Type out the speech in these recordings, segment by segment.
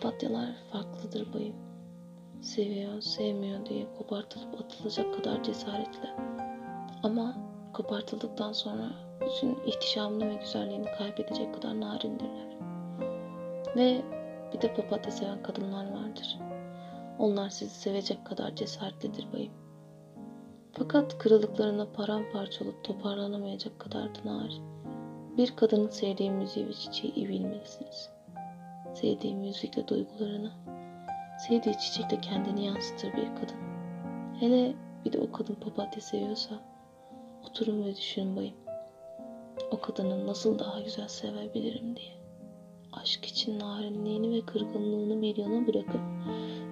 papatyalar farklıdır bayım. Seviyor, sevmiyor diye kopartılıp atılacak kadar cesaretli. Ama kopartıldıktan sonra bütün ihtişamını ve güzelliğini kaybedecek kadar narindirler. Ve bir de papatya seven kadınlar vardır. Onlar sizi sevecek kadar cesaretlidir bayım. Fakat kırılıklarına paramparça olup toparlanamayacak kadar da narin. Bir kadının sevdiği müziği ve çiçeği iyi bilmelisiniz. Sevdiği müzikle duygularını, sevdiği çiçekle kendini yansıtır bir kadın. Hele bir de o kadın papatya seviyorsa, oturun ve düşünün bayım. O kadını nasıl daha güzel sevebilirim diye. Aşk için narinliğini ve kırgınlığını bir yana bırakıp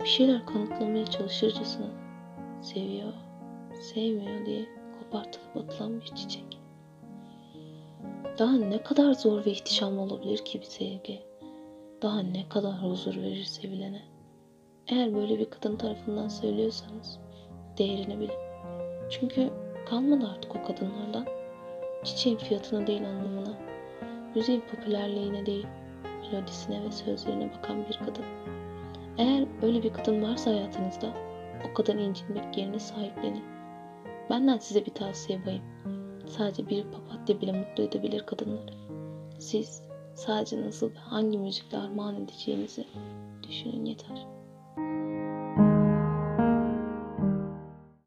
bir şeyler kanıtlamaya çalışırcasına seviyor, sevmiyor diye kopartılıp atılan bir çiçek. Daha ne kadar zor ve ihtişamlı olabilir ki bir sevgi? Daha ne kadar huzur verir sevilene? Eğer böyle bir kadın tarafından söylüyorsanız değerini bilin. Çünkü kalmadı artık o kadınlardan. Çiçeğin fiyatına değil anlamına, müziğin popülerliğine değil, melodisine ve sözlerine bakan bir kadın. Eğer öyle bir kadın varsa hayatınızda, o kadın incinmek yerine sahiplenin. Benden size bir tavsiye bayım. Sadece bir papatya bile mutlu edebilir kadınları. Siz Sadece nasıl ve hangi müzikle armağan edeceğinizi düşünün yeter.